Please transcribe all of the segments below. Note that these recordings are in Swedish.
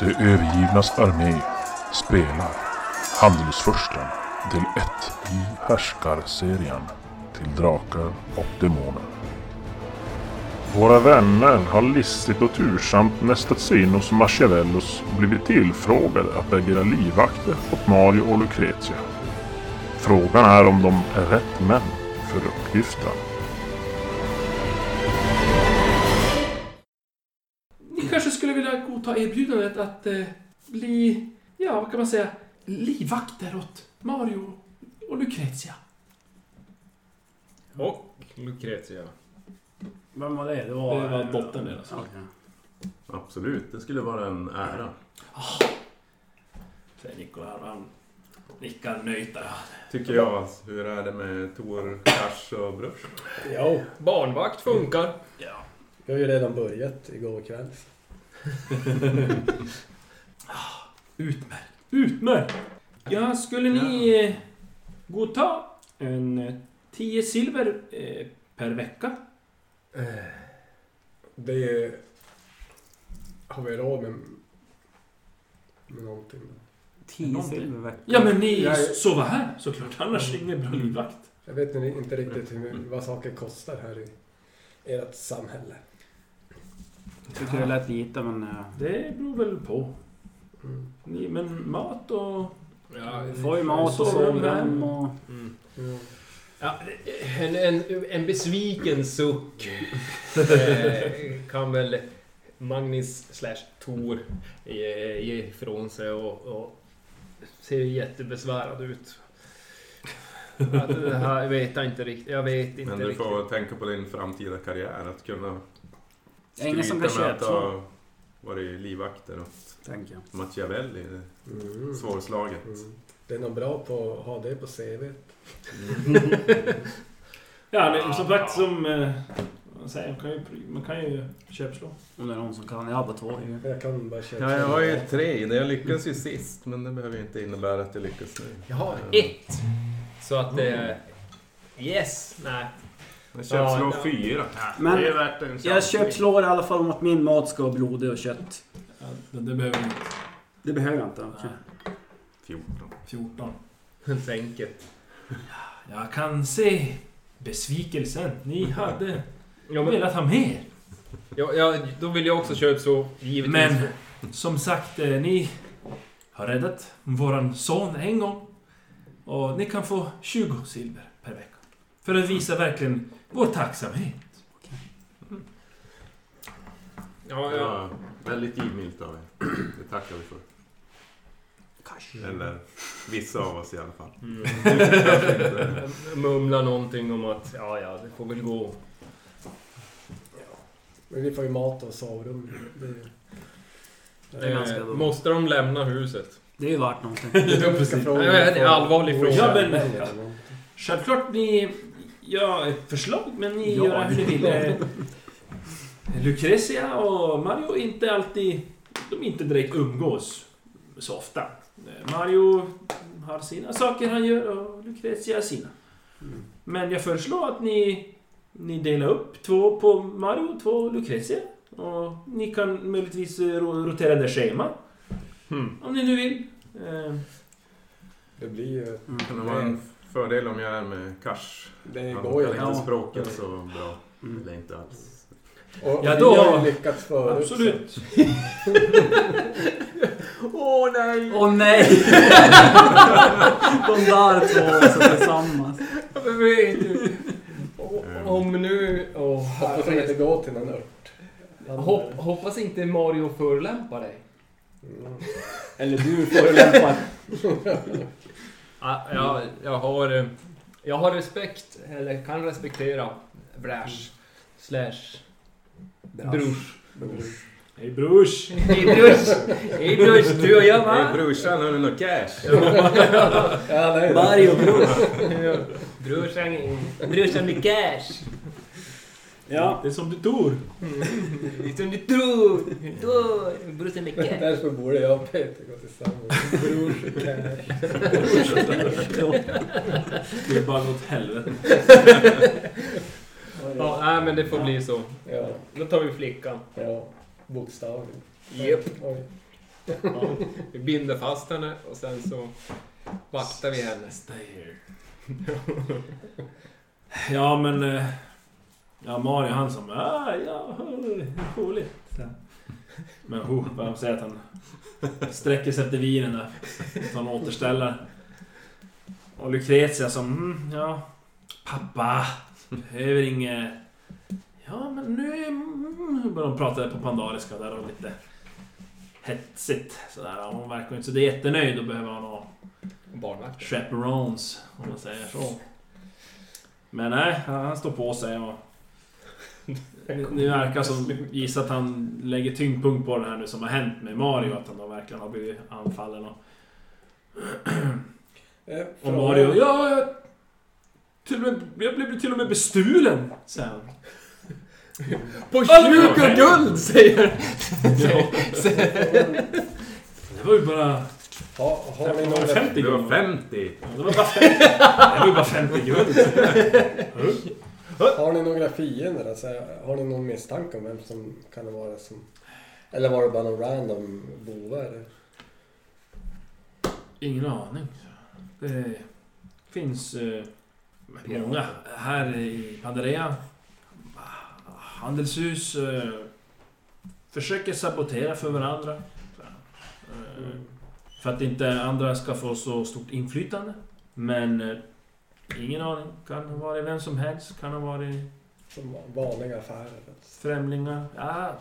De övergivnas armé spelar Handelsfursten del 1 i Härskarserien till Drakar och Demoner. Våra vänner har listigt och tursamt nästat sig in hos Machiavellos och blivit tillfrågade att agera livvakter åt Mario och Lucrezia. Frågan är om de är rätt män för uppgiften. Erbjudandet att eh, bli, ja vad kan man säga, livvakter åt Mario och Lucrezia. Och Lucrezia. Vem var det? Det var, Det var dottern deras. Okej. Absolut, det skulle vara en ära. Säger Nikola. Han nickar nöjt där. Tycker jag. Hur är det med Tor, Kars och Brush? Ja, Barnvakt funkar. vi har ju redan börjat igår kväll. Utmärkt. Utmärkt. Ja, skulle ni eh, godta en eh, 10 silver eh, per vecka? Det har vi råd med, med någonting. Tio Någonting. silver i veckan. Ja, men ni Jag är- sover här såklart. Annars ingen bra livvakt. Jag vet inte riktigt hur, vad saker kostar här i ert samhälle. Tycker det lät lite men... eh, Det beror väl på. Mm. Ni, men mat och... Ja, får ju mat och Sovrum och... Mm. Mm. Ja, en, en, en besviken suck eh, kan väl Magnus slash Tor ge, ge ifrån sig och, och ser jättebesvärad ut. Att det här vet jag inte riktigt. Jag vet inte Men du riktigt. får tänka på din framtida karriär. Att kunna Det är ingen som kan skryta med att ha varit livvakter åt tänker jag. Machiavelli. Det Mm. är svårslaget. Mm. Det är nog bra på att ha det på CV. Ja, men som sagt som... Eh, man, säger, man, kan ju, man kan ju köpslå. Om det är någon som kan. Jag har bara två ju. Jag kan bara köpa. Ja, jag har ju tre. Jag lyckas ju sist, men det behöver ju inte innebära att jag lyckas nu. Jag har ett. Så att det... Yes! Nej. Jag köpslår Ja, ja. fyra. Men det är värt en jag köpslår i alla fall om att min mat ska vara blodig och kött. Ja, men det behöver ni inte. Det behöver jag inte. okej. 14. 14. Så enkelt. Jag kan se besvikelsen. Ni hade Ja, men, velat ha mer. ja, ja, då vill jag också köpa så givetvis. Men som sagt, eh, ni har räddat våran son en gång. Och ni kan få 20 silver per vecka. För att visa verkligen vår tacksamhet. Ja, ja. Ja, väldigt givmilt av er. Det tackar vi för. Eller vissa av oss i alla fall. Mm. Kanske. Mumla någonting om att ja, ja, det får väl gå. Men vi får ju mat och sovrum. Det, är ganska Eh, bra. måste de lämna huset? Det är ju värt någonting. Det är en allvarlig fråga. Ja, men-. Självklart, ni... Ja, ett förslag, men ni Ja. gör hur ni vill. Eh, Lucrezia och Mario inte alltid... De inte direkt umgås så ofta. Eh, Mario har sina saker han gör och Lucrezia sina. Mm. Men jag föreslår att ni, ni delar upp två på Mario två Lucrezia. Och ni kan möjligtvis eh, ro- rotera det schema. Hmm. Om ni nu vill. Eh, Det blir ju... Mm. Kan det vara en fördel om jag är med Kars? Det Han går ju. kan inte språket så bra. Mm. Eller inte alls. Och Ja, vi då- har ju lyckats förut. absolut. Åh nej! Åh nej! De där två alltså tillsammans. Jag vet du. O- Om nu... Åh, Hoppas det inte går till någon ört. Han- Hopp, hoppas inte Mario förolämpar dig. Mm. Eller du förolämpar. Ja, jag, jag har... eh, Jag har respekt, eller kan respektera Brash slash Brush. Hej brors! Hej brors! Hej brors, du och jag Hej va? brorsan, har du något cash? Ja. Mario bror. Brorsan, brorsan med cash. Ja. Det är som du tror. Som du tror. Då, brorsan med cash. Därför borde jag och Peter gå tillsammans. Brors och cash. Det är bara åt helvete. Ja, nej men det får bli så. Ja, Då tar vi flickan. ja. Bokstavligen. Japp. Ja, vi binder fast henne och sen så vaktar vi henne. Stay here. ja men... eh, Ja Mario han som... Ah, ja, roligt. Men oh, vad säger att han sträcker sig efter vinen där. Så han återställer. Och Lucretia som... Mm, ja... Pappa. Behöver inget... Ja men nu... Mm, börjar de prata på pandariska där och lite... Hetsigt sådär. Och Hon verkar inte så jättenöjd. Då behöver ha Barnvakt. chaperones, om man säger så. Men nej, han han står på sig och... Det verkar som, gissa att han lägger tyngdpunkt på det här nu som har hänt med Mario, att han då verkligen har blivit anfallen och... Eh, Och Mario, ja, jag... Till och med, jag blev till och med bestulen, säger han. På Alla 20 guld säger Ja. Det var ju bara... Har, har, ni Det var några, 50 Du var guld. 50. Ja, Det var bara 50, det var ju bara 50 guld. Har ni några fiender? Alltså, har ni någon misstanke om vem som kan vara som... Eller var det bara någon random bovar? eller? Ingen aning. Det finns eh, många här i Panderea. Handelshus eh, försöker sabotera för varandra. Eh, för att inte andra ska få så stort inflytande. Men eh, ingen aning. Kan ha varit vem som helst. Kan ha varit Som vanliga affärer? främlingar. Ja,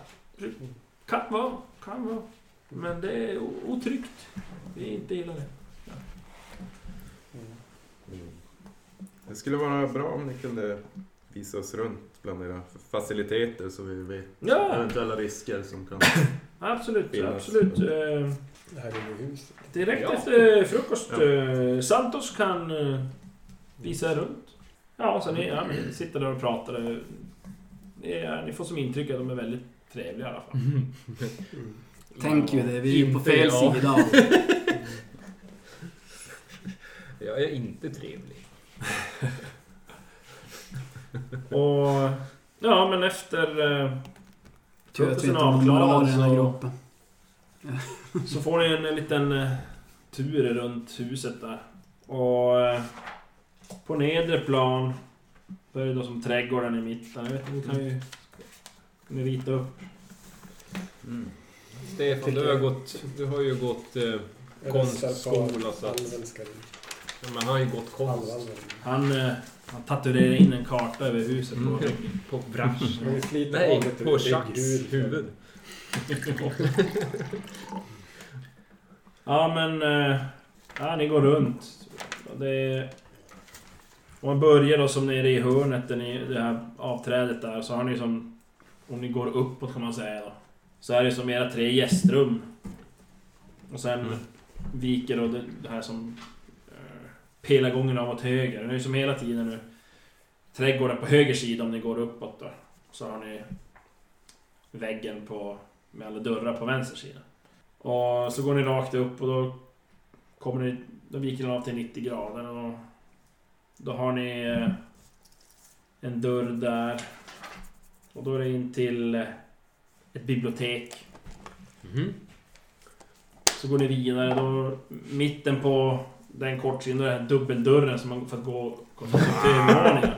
kan vara. Kan vara. Men det är otryggt. Vi inte gillar det. Det skulle vara bra om ni kunde visa oss runt bland era faciliteter så vi vet Ja, eventuella risker som kan... absolut. Finnas. absolut. Eh, Det här är ju huset. direkt Ja. efter frukost. Ja. Eh, Santos kan visa er runt. Ja, så ni, ja, sitter där och pratar. Ni, är, ni får som intryck att de är väldigt trevliga i alla fall. Tänk ju det, vi är ju på fel jag. sida. Jag är inte trevlig. Och... Ja, men efter... Eh, Tur att vi inte har den här så- gruppen. Så får ni en, en liten eh, tur runt huset där. Och eh, på nedre plan så är det då som trädgården i mitten. Jag vet inte, ni kan ju... Kan ni rita upp? Mm. Stefan, du har, gått, du har ju gått... Eh, Konstskola, så att- ja, men han har ju gått konst. Han, eh, han tatuerar in en karta över huset på Mm. ryggen. på vi sliter Nej, på rygghud. huvud. Ja men... Eh, ja, ni går runt. Det är... Om man börjar då som nere i hörnet, där ni, det här avträdet där, så har ni som... Om ni går uppåt kan man säga då. Så är det som era tre gästrum. Och sen Mm. viker då det, det här som... Eh, pelargången av åt höger. Det är som hela tiden nu. Trädgården på höger sida om ni går uppåt då. Så har ni väggen på... Med alla dörrar på vänster sida. Och så går ni rakt upp och då kommer ni... Då viker ni av till 90 grader och då har ni eh, en dörr där. Och då är det in till eh, ett bibliotek. Mhm. Så går ni vidare då mitten på den kortsidan, då är det här dubbeldörren som man får gå, upp till övervåningen.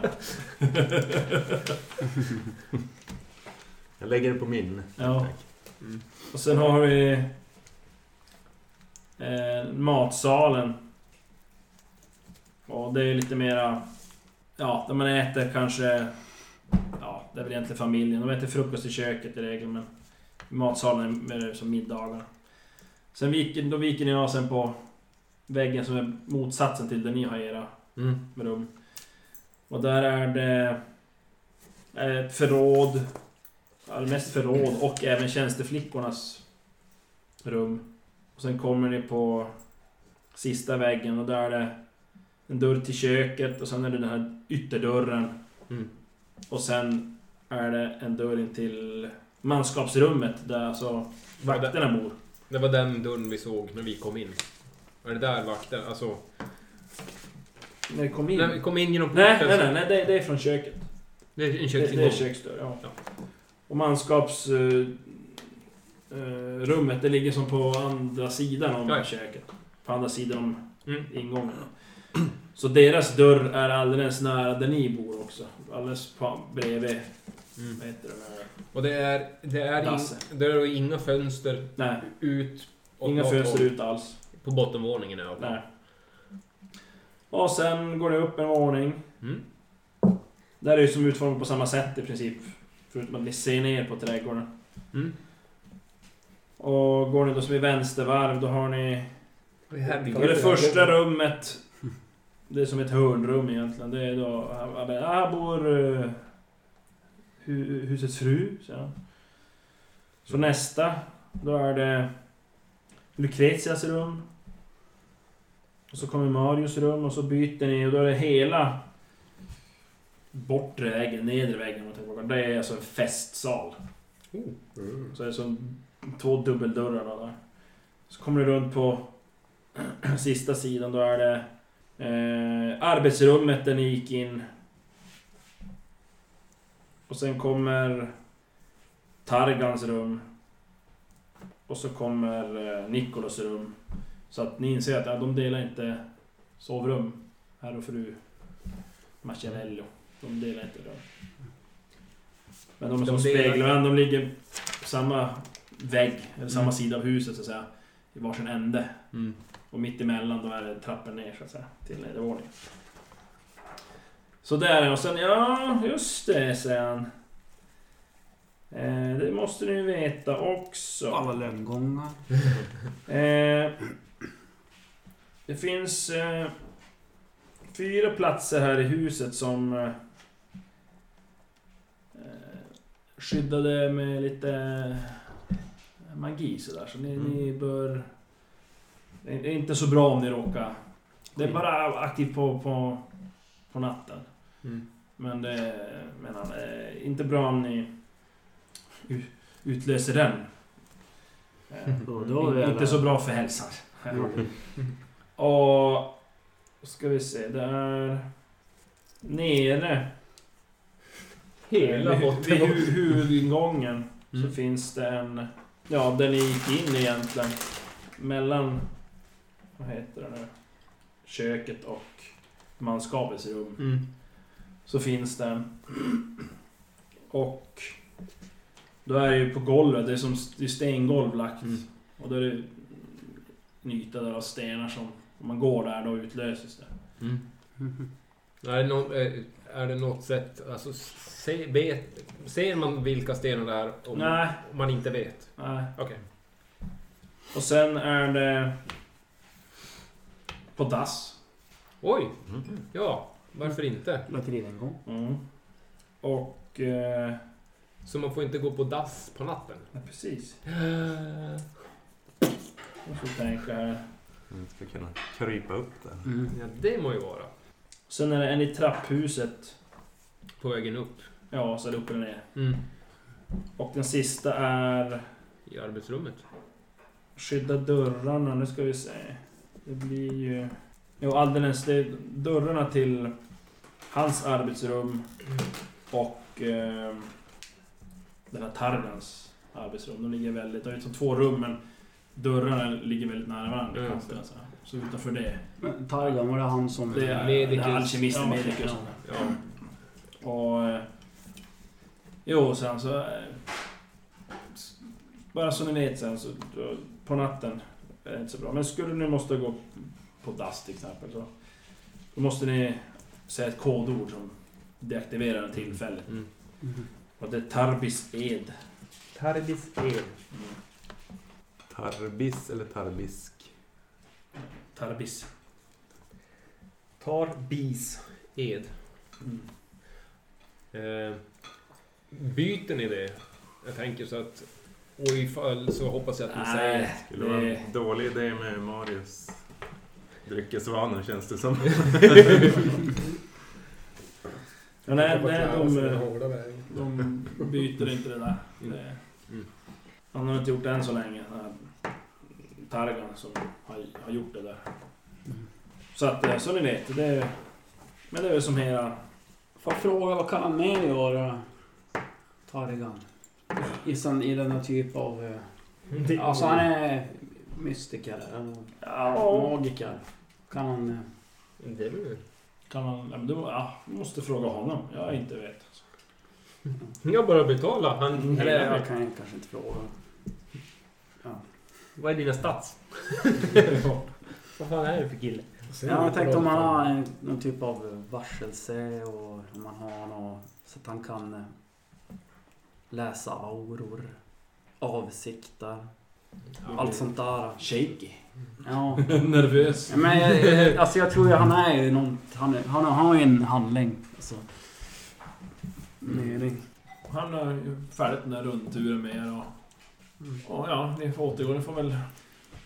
Jag lägger det på minne. Ja. Mm. Och sen har vi eh, matsalen. Och det är lite mera... Ja, där man äter kanske... Ja, det är väl egentligen familjen. De äter frukost i köket i regel, men matsalen är mer som middagar. Sen viker, då viker ni av sen på väggen som är motsatsen till där ni har era Mm. rum. Och där är det ett förråd. Mest förråd och även tjänsteflickornas rum. Och sen kommer ni på sista väggen och där är det en dörr till köket och sen är det den här ytterdörren. Mm. Och sen är det en dörr in till manskapsrummet där alltså vakterna bor. Det var den dörren vi såg när vi kom in. Är det där vakten? Alltså... När vi kom in? När vi kom in genom Nej, porten nej, så- nej, nej det, det är från köket. Det är en Det, det är köksingång. köksdörr, ja. Ja. Och manskaps... eh, eh, rummet, det ligger som på andra sidan om Ja. köket. På andra sidan om Mm. ingången. Då. Så deras dörr är alldeles nära där ni bor också. Alldeles på, bredvid, Mm. vad heter det? där? Och det är, det är, Dasse. in, det är inga fönster Nej, ut åt inga något fönster håll. ut alls. På bottenvåningen i alla fall. Nej. Och sen går det upp en våning. Mm. Där är det ju som utformat på samma sätt i princip. Förutom att ni ser ner på trädgården. Mm. Och går ni då som i vänstervarv, då har ni... Det här Då är det första rummet. Det är som ett hörnrum egentligen. Det är då... Här, här bor... Hu, husets fru, säger han. Så nästa, då är det... Lucretias rum. Och så kommer Marius rum och så byter ni och då är det hela... Bortre väggen, nedre väggen tänker på. Det är alltså en festsal. Mm. Så är det som två dubbeldörrar då där. Så kommer du runt på sista sidan, då är det eh, arbetsrummet där ni gick in. Och sen kommer Targans rum. Och så kommer eh, Nikolas rum. Så att ni inser att ja, de delar inte sovrum, herr och fru Machiavello. De delar inte rum. Men de är De som speglar de ligger på samma vägg, eller samma Mm. sida av huset så att säga. I varsin ände. Mm. Och mitt emellan då är det trappen ner så att säga, till nedervåningen. Så där är och sen, ja just det säger han. Eh, det måste ni veta också. Alla lönngångar. Eh, det finns eh, fyra platser här i huset som eh, skyddade med lite magi sådär. Så ni, Mm. ni bör... Det är inte så bra om ni råkar... Det är bara aktivt på, på, på natten. Mm. Men det han, eh, inte bra om ni utlöser den. Eh, Och då är det- inte så bra för hälsan. Mm. Och... Ska vi se, det är... Nere... Hela vid, botten. vid hu- huvudingången så Mm. finns det en... Ja, där ni gick in egentligen. Mellan... Vad heter det nu? Köket och manskapets rum. Mm. Så finns det en. Och... Då är det ju på golvet, det är som det är stengolv lagt. Mm. Och då är det en yta där av stenar som... Om man går där då utlöses det. Mm. Är, det någon, är, det något sätt, alltså se, vet, ser man vilka stenar det är om, Nej. om man inte vet? Nej. Okej. Och sen är det... På dass. Oj! Mm. Ja, varför inte? Latriningång. Mm. Och... Eh, Så man får inte gå på dass på natten? ja, precis. Jag får tänka här. Man ska kunna krypa upp där. Mm. Ja, det må ju vara. Sen är det en i trapphuset. På vägen upp. Ja, så är det upp eller ner. Mm. Och den sista är... I arbetsrummet. Skydda dörrarna, nu ska vi se. Det blir ju... Jo, alldeles. Det är dörrarna till hans arbetsrum och eh, den här Targans arbetsrum. De ligger väldigt... Det är som två rum men dörrarna ligger väldigt nära varandra. Mm. kan man säga. Så utanför det. Men Targan, var det han som... Det är, Medicus. det är alkemisten Ja, Medicus. ja. Ja. Och... eh, Jo, sen så... eh, Bara så ni vet sen så... På natten är det inte så bra. Men skulle ni måste gå på dass till exempel så... Då måste ni säga ett kodord som deaktiverar den tillfället. Mm. Mhm. Och det är Tarbis ed. Tarbis el. Tarbis eller tarbisk? Tarbis. Tarbis ed. Mm. Eh, byter ni det? Jag tänker så att... Och ifall så hoppas jag att ni säger... Nej, Skulle vara det... en dålig idé med Marius dryckesvanor känns det som. Ja, nej, nej, de, de byter inte det där. Det, Mm. han har inte gjort det än så länge. Targan som har, har gjort det där. Så att, eh, så ni vet. Det, men det är väl som hela... Får jag fråga, vad kan han mer göra? Targan? I, sån, I denna typ av... eh, Alltså han är mystiker. eller Ja. Magiker. Kan han... eh, Det är väl... Kan man... Ja, men du, ja, måste fråga honom. Jag inte vet. Jag bara betala. Han... Eller jag kan ju kanske inte fråga. Vad är dina stats? Vad fan är det för kille? Ja, jag tänkte om han har en- någon typ av varselse och om han har något så att han kan eh, läsa auror, avsikter, allt sånt där. Shaky. Ja. Nervös. Men jag, jag- alltså jag tror ju han är ju någon, han, är- han, har- han har ju en handling. Alltså, mening. Han har ju färdigt den där rundturen med er och... Och ja, ni får återgå. Ni får väl...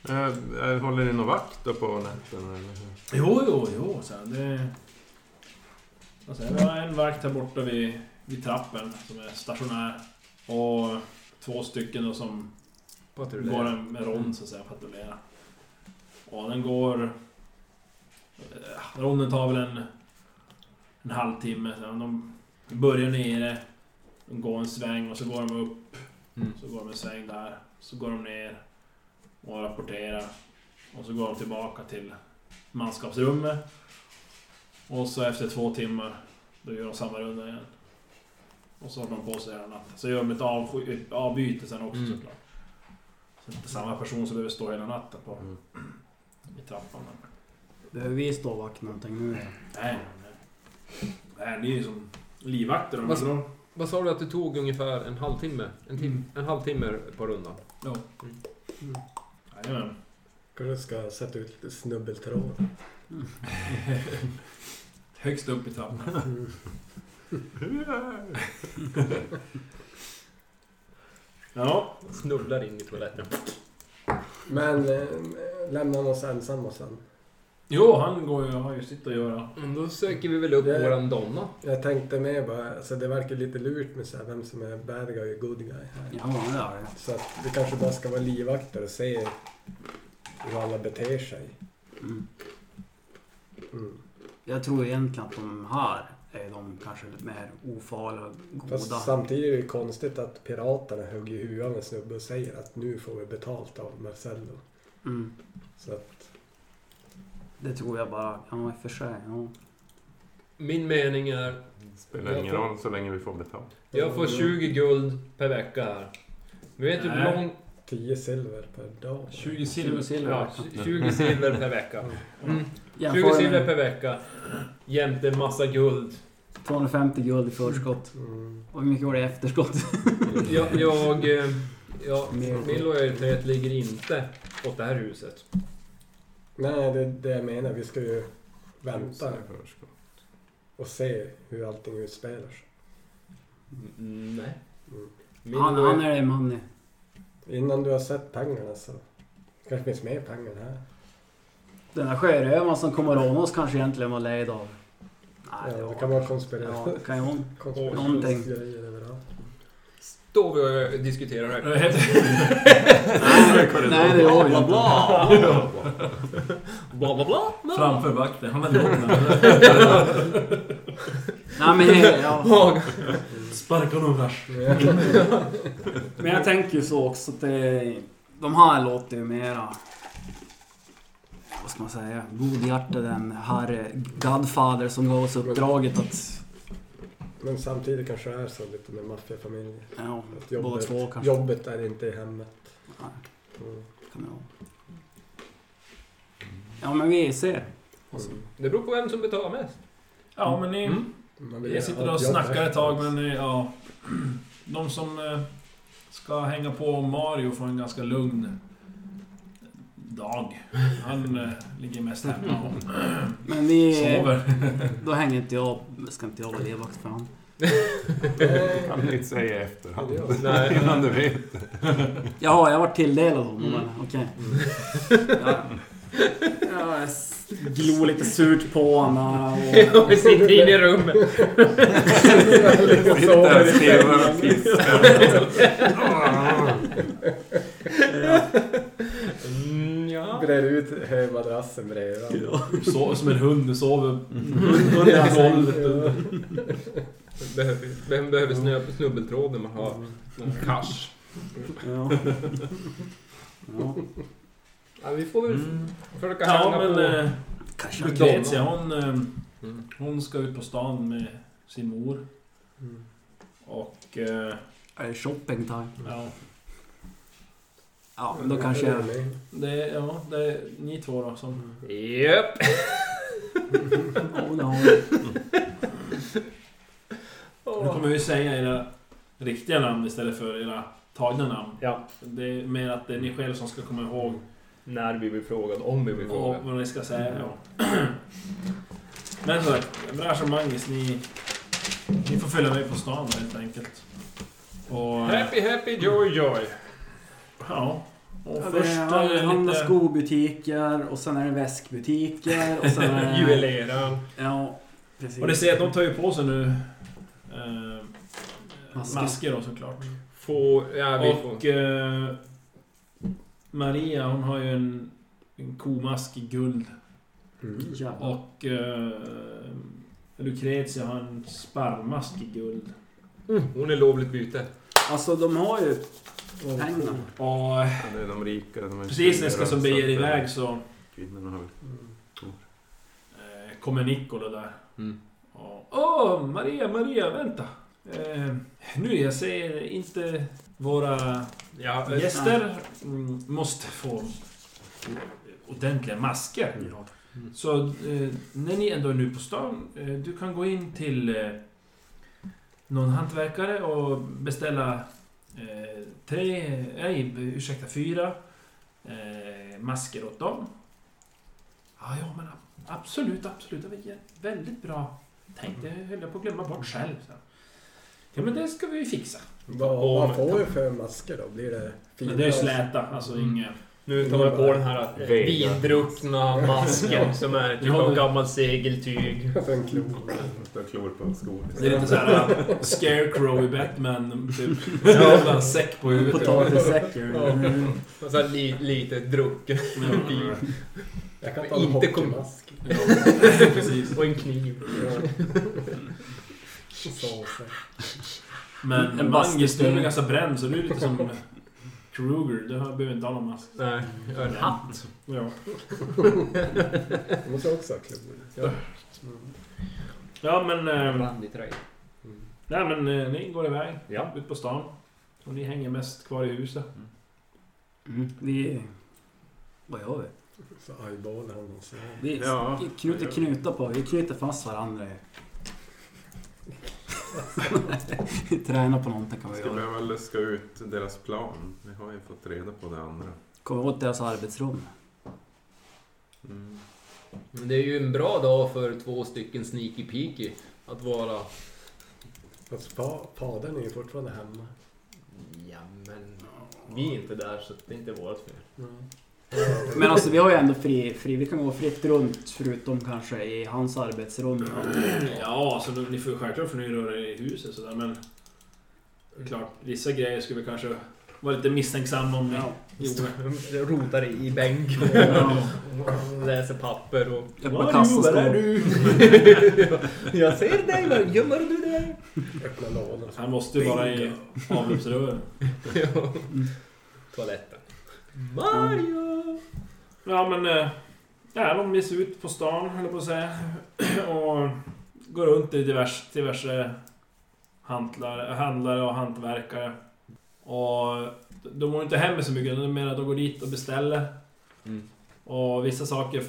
Äh, håller ni någon vakt då på nätterna eller? Jo, jo, jo. Så här, det... Alltså, vi har en vakt här borta vid, vid trappen som är stationär. Och två stycken då som går en med rond så att säga, patrullera. Och den går... eh, Ronden tar väl en, en halvtimme. De börjar nere, de går en sväng och så går de upp. Mm. Så går de en sväng där, så går de ner och rapporterar. Och så går de tillbaka till manskapsrummet. Och så efter två timmar, då gör de samma runda igen. Och så håller de på sig hela natten. Så gör de ett, avbyte sen också Mm. såklart. Så det är inte samma person som behöver stå hela natten på Mm. i trappan. Behöver vi stå vakt någonting nu? Nej, nej, nej. Nej, ni är ju som livvakter. Vad- drar. Vad sa du att det tog ungefär en halvtimme? En, tim- Mm. en halvtimme på rundan? Ja. Mm. Jajamän. Kanske ska sätta ut lite snubbeltråd. Högst upp i trappan. Ja. Snubblar in i toaletten. Men eh, lämna oss ensamma sen. Jo, han går ju, har ju sitt att göra. Men då söker vi väl upp Det- våran donna. Jag tänkte med bara, alltså det verkar lite lurt med så här, vem som är bad guy och good guy här. Ja, det är det. Så att vi kanske bara ska vara livvakter och se hur alla beter sig. Mm. Mm. Jag tror egentligen att de här är de kanske lite mer ofarliga goda. Fast samtidigt är det konstigt att piraterna hugger i huvudet av en snubbe och säger att nu får vi betalt av Marcello. Mm. Så att, Det tror jag bara. Ja, i och för sig. Ja. Min mening är, Det spelar ingen roll så länge vi får betalt. jag får 20 guld per vecka här. Men vet du hur lång... 10 silver per dag. 20 Silver, silver. silver. Ja, 20 silver per vecka. Mm. 20 Jämför silver med per vecka. Jämte massa guld. 250 guld i förskott. Mm. Och hur mycket var det i efterskott? Jag... jag eh, ja, Mer. min lojalitet ligger inte åt det här huset. Nej, det är det jag menar. Vi ska ju vänta Förskott. och se hur allting utspelar sig. Mm, nej. Mm. Min Han, han är det money. Innan du har sett pengarna så kanske finns mer pengar här. Den där sjörövaren som kommer råna oss kanske egentligen var ledd av... Nej, Ja, det kan vara Ja, konspiration. det kan ju vara... överallt. Står vi och diskuterar högt. Nej, det var bla bla. Bla bla bla. Framför vakten. Han hade gått Nej men, ja. Sparka honom rasch. men jag tänker ju så också att det, de här låter ju mera... Vad ska man säga? Godhjärtade än herr Godfather som gav oss uppdraget att... Men samtidigt kanske det är så lite med maffiafamiljer. Ja, Att båda jobbet, två kanske. jobbet är inte i hemmet. Nej, Mm. kan det vara. Ja men vi ser. Mm. Det beror på vem som betalar mest. Ja, men ni... Mm. Jag sitter ha och snackar ett tag, men ja... De som eh, ska hänga på Mario får en ganska lugn dag. Han eh, ligger mest hemma och Men vi... sover. Då hänger inte jag... Ska inte jag vara livvakt för han. Nej, Kan du inte säga i efterhand. Nej. Innan du vet. Jaha, jag har varit tilldelad honom Mm. eller? Okej. Ja. Ja, jag glor lite surt på honom och... Vi sitter inne i rummet. Sitter och stirrar och piskar. Mm, ja. Brer ut madrassen bredvid. Sover som en hund, du sover under golvet. Ja. Behöver, vem behöver snö, snubbeltråd när man har någon cash? Ja. ja. Ja, vi får väl Mm. försöka Ja, hänga men... på... Eh, Kanske Lucrezia, hon, eh, Mm. hon ska ut på stan med sin mor. Mm. Och... Eh, är det shopping time. ja, Ja, men då kanske jag... det, är- ja, det är ni två då som... Japp! Har vi. Nu kommer vi säga era riktiga namn istället för era tagna namn. Ja, Det är mer att det är ni själva som ska komma ihåg när vi blir frågade, om vi blir och frågade. vad ni ska säga. Ja. Men som sagt, Brash och Magnus, ni, ni får följa med på stan helt enkelt. Och... Happy, happy, joy, joy. Ja. Och Ja, först det är är det handla lite... skobutiker och sen är det väskbutiker och sen är det... Juveleraren. Ja, precis. Och det ser att de tar ju på sig nu eh, Masker. masker då såklart. Få... Ja, vi får... Och eh, Maria hon har ju en, en komask i guld. Mm. Ja. Och eh, Lucrezia har en sparvmask i guld. Mm, hon är lovligt byte. Alltså de har ju pengar. Och Ja, det är de rika. De är precis när ska som beger iväg eh, så Kvinnorna har väl... eh, kommer Niccolo där. Mm. Och, Åh, Maria, Maria, vänta! Eh, nu, jag ser inte våra Ja, gäster mm, måste få ordentliga masker. Ja. Så eh, när ni ändå är nu på stan, eh, du kan gå in till eh, någon hantverkare och beställa eh, tre, nej ursäkta fyra eh, masker åt dem. Ja, ja men absolut, absolut. Det var väldigt bra tänkt. Det höll jag på att glömma bort själv. Så. Ja men det ska vi fixa. Vad, vad får vi för masker då? Blir det fina? Men det är släta, alltså Mm. inget... Nu tar man på den här eh, Vega. vindruckna masken som är typ av gammalt segeltyg. För en klor. På skor. Det är lite såhär uh, Scarecrow i Batman, typ. En säck på huvudet. Potatissäckar. Ja. Och så li, lite drucken. Ja, Jag kan ta Inte en kom- hockeymask. ja, precis. Och en kniv. Men En en du är ganska bränd så du är lite som Kruger. Du har- behöver inte ha någon mask. Nej, en hatt. Ja. Du måste också ha klor. Ja. Ja men... Eh, Bandytröja. Mm. nej men eh, ni går iväg. Ja. Ut på stan. Och ni hänger mest kvar i huset. Mm. Vi... Vad gör vi? Så eyeballar han och så. Vi Ja. knyter knutar på. Vi knyter fast varandra. vi tränar på någonting kan vi Ska göra. behöva luska ut deras plan. Vi har ju fått reda på det andra. Komma åt deras arbetsrum. Mm. Men det är ju en bra dag för två stycken sneaky peaky. Att vara... Fast fa- fadern är ju fortfarande hemma. Ja men... Vi är inte där så det är inte vårt fel. Men alltså vi har ju ändå fri, fri vi kan gå fritt runt förutom kanske i hans arbetsrum. Ja, så då- ni får ju självklart få röra er i huset sådär men... Är klart, vissa grejer skulle vi kanske vara lite misstänksamma om Ja. Rotar i bänk Ja. och läser papper och... Öppna kassaskåp. Jag ser dig, vad gömmer du dig? Öppna lådan. Han måste ju vara i avloppsrören. Ja. Toaletten. Mario! Ja men... eh, Ja, de ger sig ut på stan, höll jag på att säga. Och går runt i divers, diverse handlare, handlare och hantverkare. Och de går inte hem med så mycket, de menar att de går dit och beställer. Mm. Och vissa saker,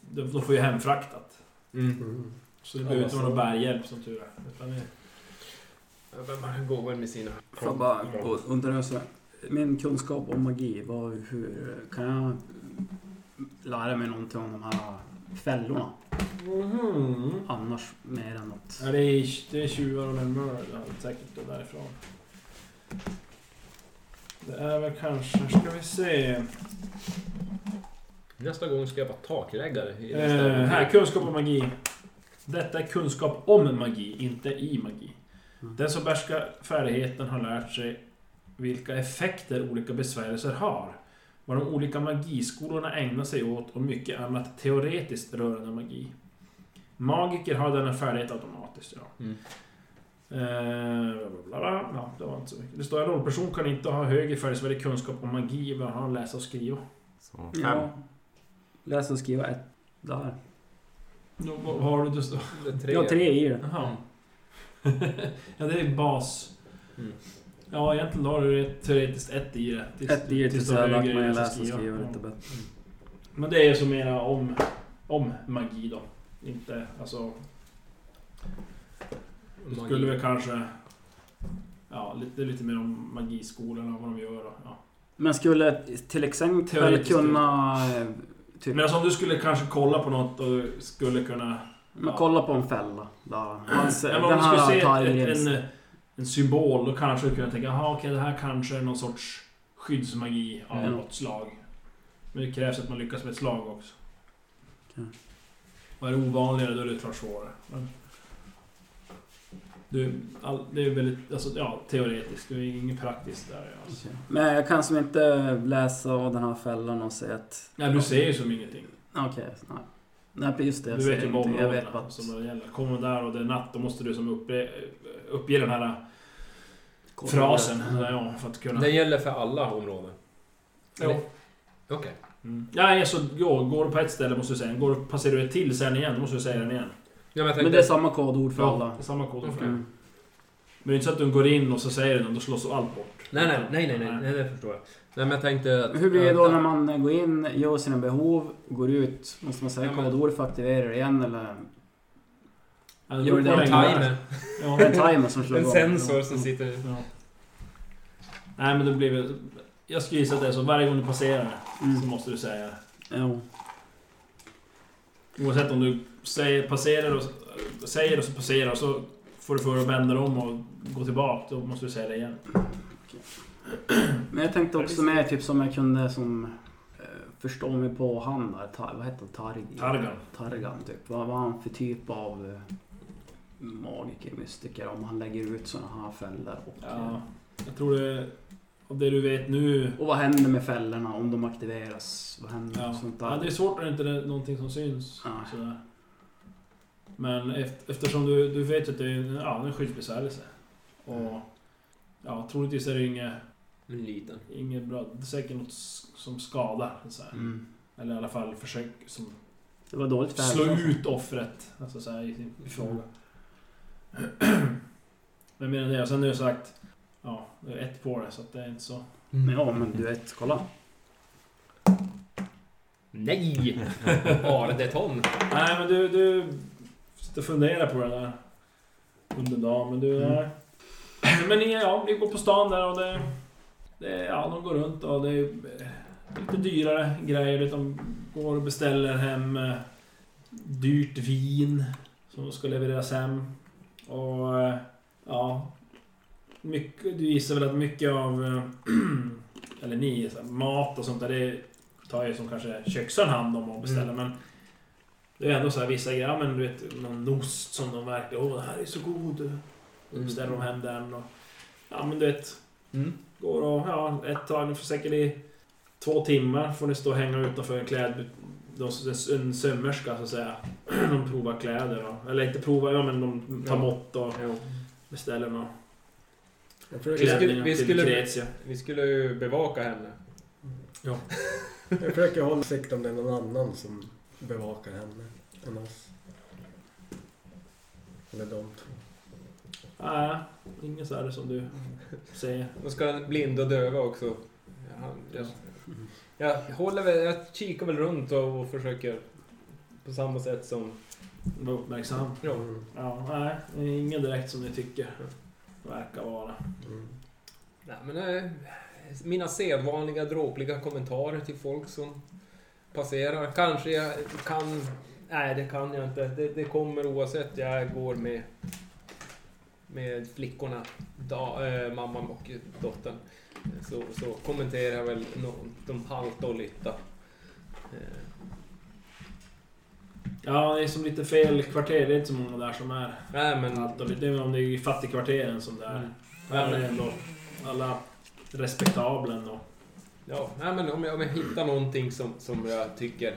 de, får ju hemfraktat. Mm. Så det Ja, behöver inte vara någon bärhjälp som tur är. Utan det, Vem går väl med sina... Får jag bara gå under så Min kunskap om magi, vad, hur kan jag lära mig någonting om de här fällorna? Mhm. Annars mer än något. Ja, det är, det är tjuvar och lönnmördare säkert då därifrån. Det är väl kanske, ska vi se. Nästa gång ska jag vara takläggare. i Eh, här, kunskap om magi. Detta är kunskap om magi, inte i magi. Mm. Den som behärskar färdigheten har lärt sig vilka effekter olika besvärjelser har. Vad de olika magiskolorna ägnar sig åt och mycket annat teoretiskt rörande magi. Magiker har denna färdighet automatiskt, ja. Mm. Eh, bla, bla, bla. Ja, det var inte så mycket. Det står en rollperson kan inte ha högre färdighetsvärdig kunskap om magi, vad han läsa och skriva. Så, fem. Ja. Läsa och skriva ett. Där. Då, vad, vad har du? Är tre. Jag har tre i det. Jaha. ja, det är bas. Mm. Ja, egentligen har du ett teoretiskt ett i det. Tills- Ett i det tills du jag har lärt mig läsa och skriva Ja. lite bättre. Men det är ju så mera om, om magi då. Inte, alltså... Magi. skulle väl kanske... Ja, lite, lite mer om magiskolorna, vad de gör och, ja. Men skulle till exempel kunna... Typ, Men alltså om du skulle kanske kolla på något och skulle kunna... men kolla på en fälla. Där. Hans, Ja, men om den du skulle se ett, en, en symbol, då kanske du kunde tänka jaha okej det här kanske är någon sorts skyddsmagi av Mm. något slag. Men det krävs att man lyckas med ett slag också. Okej. Och är det ovanligare då är det klart svårare. Men du, all, det är väldigt, alltså, ja, teoretiskt. Det är inget praktiskt där. Alltså. Okej. Men jag kan som inte läsa av den här fällan och se att... Nej, du ser ju som ingenting. Okej, nej. Nej, just det. Du vet ju vad vet områdena bara att... som det gäller. Kommer där och det är natt, då måste du som uppge, uppge den här frasen. Ja, för att kunna... Den gäller för alla områden? Jo. Okej. Mm. Ja, alltså, ja, går du på ett ställe måste du säga den. Går du, passerar du ett till sen igen, då måste du säga den igen. Ja, men jag Men tänkte... det är samma kodord för Ja, alla. det är samma kod. Okej. Mm. Mm. Men det är inte så att du går in och så säger den och då slås allt bort. Nej, nej, nej, nej, nej, nej, det förstår jag. Nej, men jag tänkte att... Hur blir det då när man går in, gör sina behov, går ut? Måste man säga kodord för att aktivera det igen eller? Det Gör det En timer. Ja. Det en timer som slår En sensor som sitter... Ja. Nej, men det blir väl... Jag skulle gissa att det är så. Varje gång du passerar så Mm. måste du säga Jo. Oavsett om du säger, passerar och säger och så passerar och så får du för att vända om och gå tillbaka. Då måste du säga det igen. Men jag tänkte också mer typ som jag kunde som eh, förstå mig på han där. Tar, vad heter han? Targ? Targan. Targan typ. Vad var han för typ av eh, magiker, mystiker? Om han lägger ut såna här fällor. Och, Ja, jag tror det... Av det du vet nu... och vad händer med fällorna om de aktiveras? Vad händer? Ja. Sånt där. Ja, det är svårt när det inte är någonting som syns. Ja. Sådär. Men eft- eftersom du, du vet att det är en, ja, en skyddsbesvärjelse. Och ja, troligtvis är det inget, En liten. inget bra. Det är säkert något som skadar. Så här. Mm. Eller i alla fall försök som Det var dåligt för slå ut offret. Alltså så här, i, sin- i fråga. Men mer än det. Och sen har jag sagt... Ja, det är ett på det så att det är inte så... Men ja, men du vet, kolla. Nej! Bara det ton. Nej men du, du sitter och funderar på det där under dagen. Men du, Mm. Men ni, ja, ni går på stan där och det... det ja, de går runt och det är eh, lite dyrare grejer. De går och beställer hem eh, dyrt vin som ska levereras hem. Och eh, ja... Mycket, du gissar väl att mycket av... Eller ni, mat och sånt där, det tar ju som kanske köksön hand om och beställer. Men det är ändå så här vissa grejer, men du vet någon ost som de verkar, åh den här är så god. Då beställer de hem den och... Ja men du vet, Mm. går och, ja ett tag, ni får säkert i två timmar får ni stå och hänga utanför en kläd... de- En sömmerska så att säga. De provar kläder och, Eller inte provar, ja men de tar Ja. mått och Jo. beställer skulle- klädningar vi skulle-. Vi skulle ju bevaka henne. jag försöker hålla sikt om det är någon annan som bevakar henne än oss. Eller de två. Nej, inget så här som du säger. Då ska han blinda och döva också. Ja, jag, jag håller väl, jag kikar väl runt och, och försöker på samma sätt som... Var uppmärksam. Ja. Mm. Ja, nej, ingen direkt som ni tycker verkar vara. Mm. Nej, men, eh, mina sedvanliga dråpliga kommentarer till folk som passerar. Kanske jag kan... Nej, det kan jag inte. Det, det kommer oavsett jag går med, med flickorna, da, eh, mamman och dottern. Så, så kommenterar jag väl no, de halta och lytta. Eh, Ja, det är som lite fel kvarter. Det är inte så många där som är nej, men... allt och lite. Det är om det är i fattigkvarteren som det är. Mm. Här är ändå alla respektabla ändå. Ja, nej, men om jag, om jag hittar någonting som, som jag tycker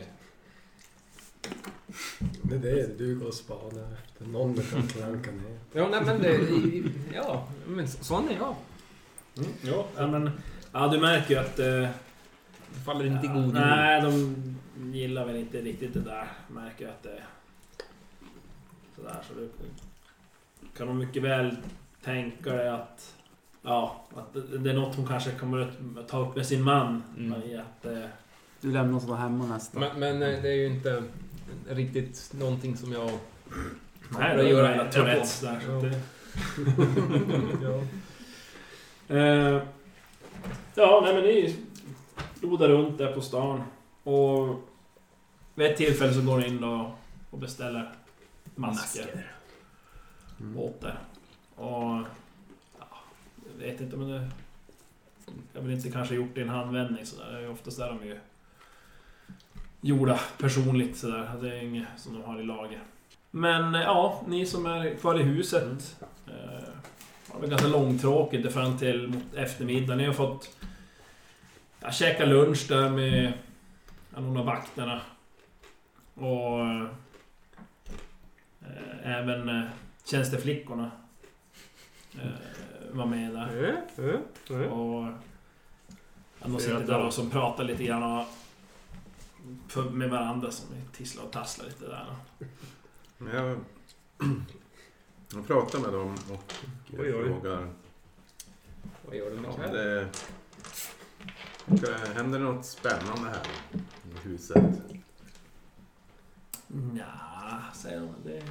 Det är det du går och spanar efter. Någon kan klanka ner. Ja, nej men det... Ja, men så- sån är jag. Mm, ja, ja, men... Ja, du märker ju att... Eh, Det faller inte i god. Nej, de gillar väl inte riktigt det där. Märker ju att det... Sådär, så du kan nog mycket väl tänka dig att... Ja, att det är något hon kanske kommer att ta upp med sin man. Mm. I att, eh, Du lämnar sådär hemma nästan. Men, men eh, det är ju inte riktigt någonting som jag... nej, det det gör jag. Tourettes där. Så att det, ja. Eh, ja, nej men ni rodar runt där på stan. Och vid ett tillfälle så går ni in och, och beställer masker, Mm. åt er. Och... Ja, jag vet inte men det... Jag vill inte kanske gjort det i en handvändning sådär. Det är oftast där de är ju gjorda personligt sådär. Det är inget som de har i lager. Men eh, ja, ni som är kvar i huset. Eh, det var ganska långtråkigt fram till mot eftermiddag. Ni har fått ja, käka lunch där med ja, någon av vakterna. Och eh, även eh, tjänsteflickorna eh, var med där. Och ja, de sitter där och som pratar lite grann och, för, med varandra som tisslar och tasslar lite där. Jag, jag pratar med dem och Oj, oj. frågar Vad gör du kläder? det, det händer något spännande här i huset. Nja, säger de. Det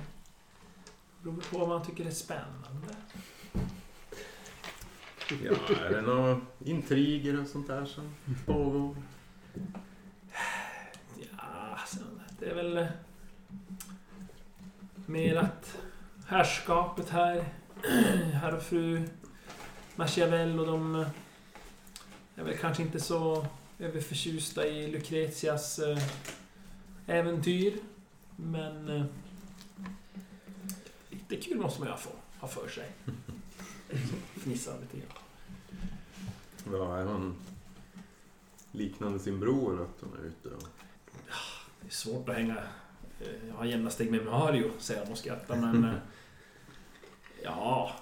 beror på vad man tycker är spännande. Ja, är det några intriger och sånt där som pågår? De. Det är väl eh, mer att herrskapet här, herr och fru Machiavelli och de eh, är väl kanske inte så överförtjusta i Lucretias eh, äventyr. Men lite kul måste man ju ha få- ha för sig. Fnissar lite grann. Ja, är hon liknande sin bror att hon är ute och... Det är svårt att hänga... eh, ha jämna steg med Mario, säger han och skrattar, men... eh, ja...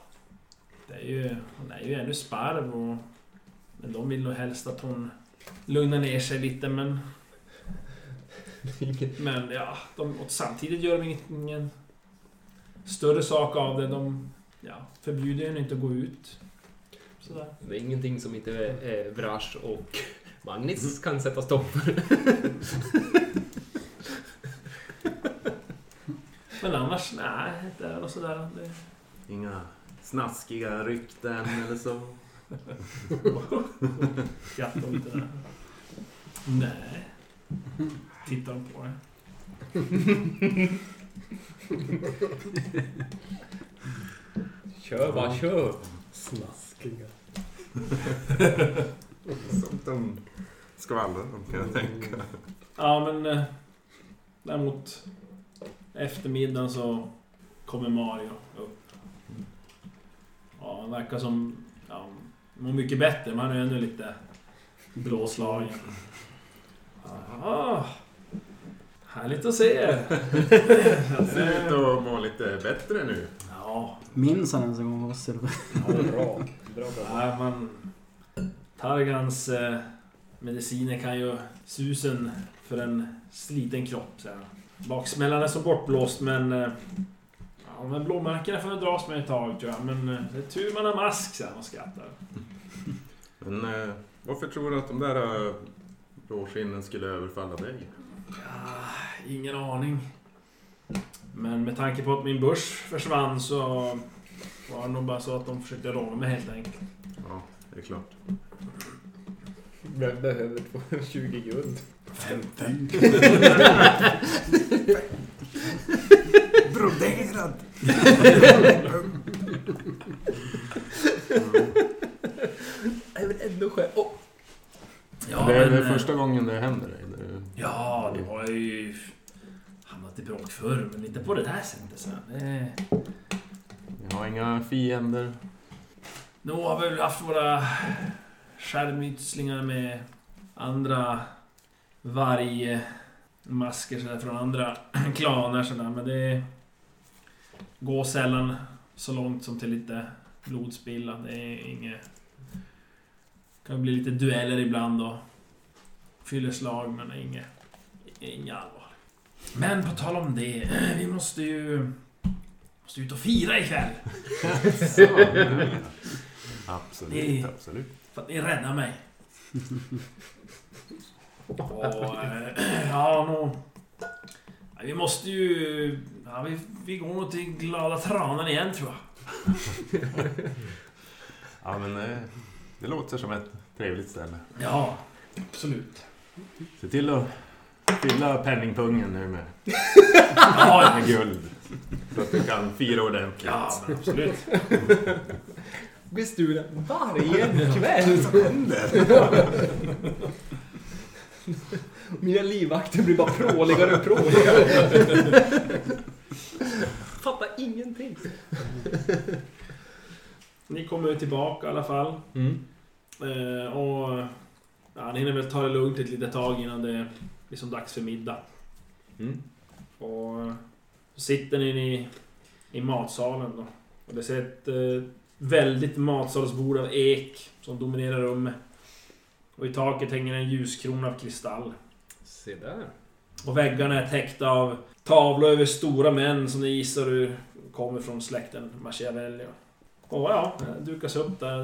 Det är ju... Hon är ju ännu sparv och... Men de vill nog helst att hon lugnar ner sig lite, men... Men ja, de, och samtidigt gör de inget- ingen större sak av det. De ja, förbjuder henne inte att gå ut. Sådär. Det är ingenting som inte eh, Vrash och Magnus kan sätta stopp för. Men annars, nej, det är nog sådär. Det, Inga snaskiga rykten eller så? skrattar lite där. Nej. Tittar de på det. Kör bara, kör! Snaskiga. Sånt de skvallrar om kan jag tänka. Ja, men eh, däremot eftermiddagen så kommer Mario upp. Ja, han verkar som... Ja, han mår mycket bättre, men han är ännu lite blåslagen. Ah, härligt att se er! Ser ut att må lite bättre nu. Ja, Minns han ens en gång oss? eller? Ja, bra. Bra, bra. nej, man... Targans eh, mediciner kan ju susen för en sliten kropp, säger han. Baksmällan är så bortblåst, men... Eh, ja, de här blåmärkena får väl dras med ett tag, tror jag. Men eh, det är tur man har mask, han och skrattar. Men eh, varför tror du att de där eh, blåskinnen skulle överfalla dig? Ja, ingen aning. Men med tanke på att min börs försvann så var det nog bara så att de försökte råna mig helt enkelt. Ja, det är klart. Be- behöver 20 guld. 50. Broderad! Det är väl ändå skönt. Oh. Ja, det är men, eh, första gången det händer dig? Det- Ja, det var ju hamnat i bråk förr, men inte på det där sättet. Så. Det... Vi har inga fiender. Nu har vi väl haft våra skärmytslingar med andra varg... masker sådär från andra klaner sådär, men det går sällan så långt som till lite blodspilla. Det är inget... kan bli lite dueller ibland och fyller slag, men inget, inget allvar. Men på tal om det, vi måste ju... Måste ut och fira ikväll. Absolut, Det- absolut. För att ni räddade mig. Och, eh, ja, ja, Vi måste ju... Ja, vi, vi går nog till Glada Tranan igen tror jag. Ja, men eh, det låter som ett trevligt ställe. Ja, absolut. Se till att fylla penningpungen nu med, Ja, med guld. Så att du kan fira ordentligt. ja men absolut. Bestulen varje kväll. Mina livvakter blir bara pråligare och pråligare. Fattar ingenting. Ni kommer ju tillbaka i alla fall. Mm. Eh, och... Ja, ni hinner väl ta det lugnt ett litet tag innan det är liksom dags för middag. Mm. Och så sitter ni i, i matsalen då. Och det ser ett eh, väldigt matsalsbord av ek som dominerar rummet. Och i taket hänger en ljuskrona av kristall. Se där. Och väggarna är täckta av tavlor över stora män som ni gissar du kommer från släkten Machiavelli. Och ja, det dukas upp där.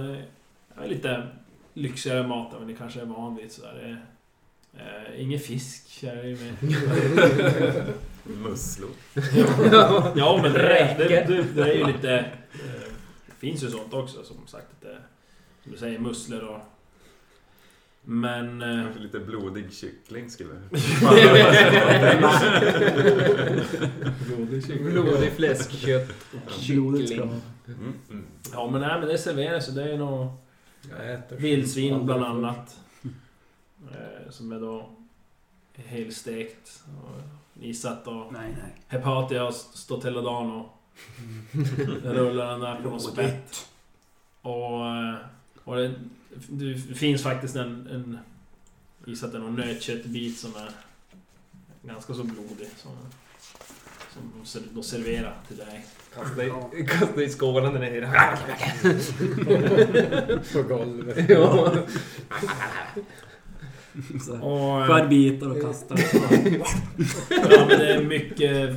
Det är lite lyxigare mat än ni kanske är van vid. Sådär. Det är, eh, ingen fisk här är med. Musslor. Ja men det det, det, det är ju lite... eh, Det finns ju sånt också som sagt. Att det, som du säger, musslor och... Men... eh, Kanske lite blodig kyckling skulle Blodig fläskkött och Blodet ska kyckling. mm, mm. Ja men nej men det serveras ju. Det är ju nog Jag äter vildsvin bland annat. Eh, Som är då helstekt. Och satt och Nej, nej. Hepatia har stått hela dagen och rullar den där på något spett. Och, eh, och det, det finns faktiskt en, en gissar att det är någon nötköttbit som är ganska så blodig. Som, som de ser- de serverar till dig. Kasta i, kasta i skålen där nere. på golvet. ja. Och, eh, Skär bitar och kastar. ja, men det är mycket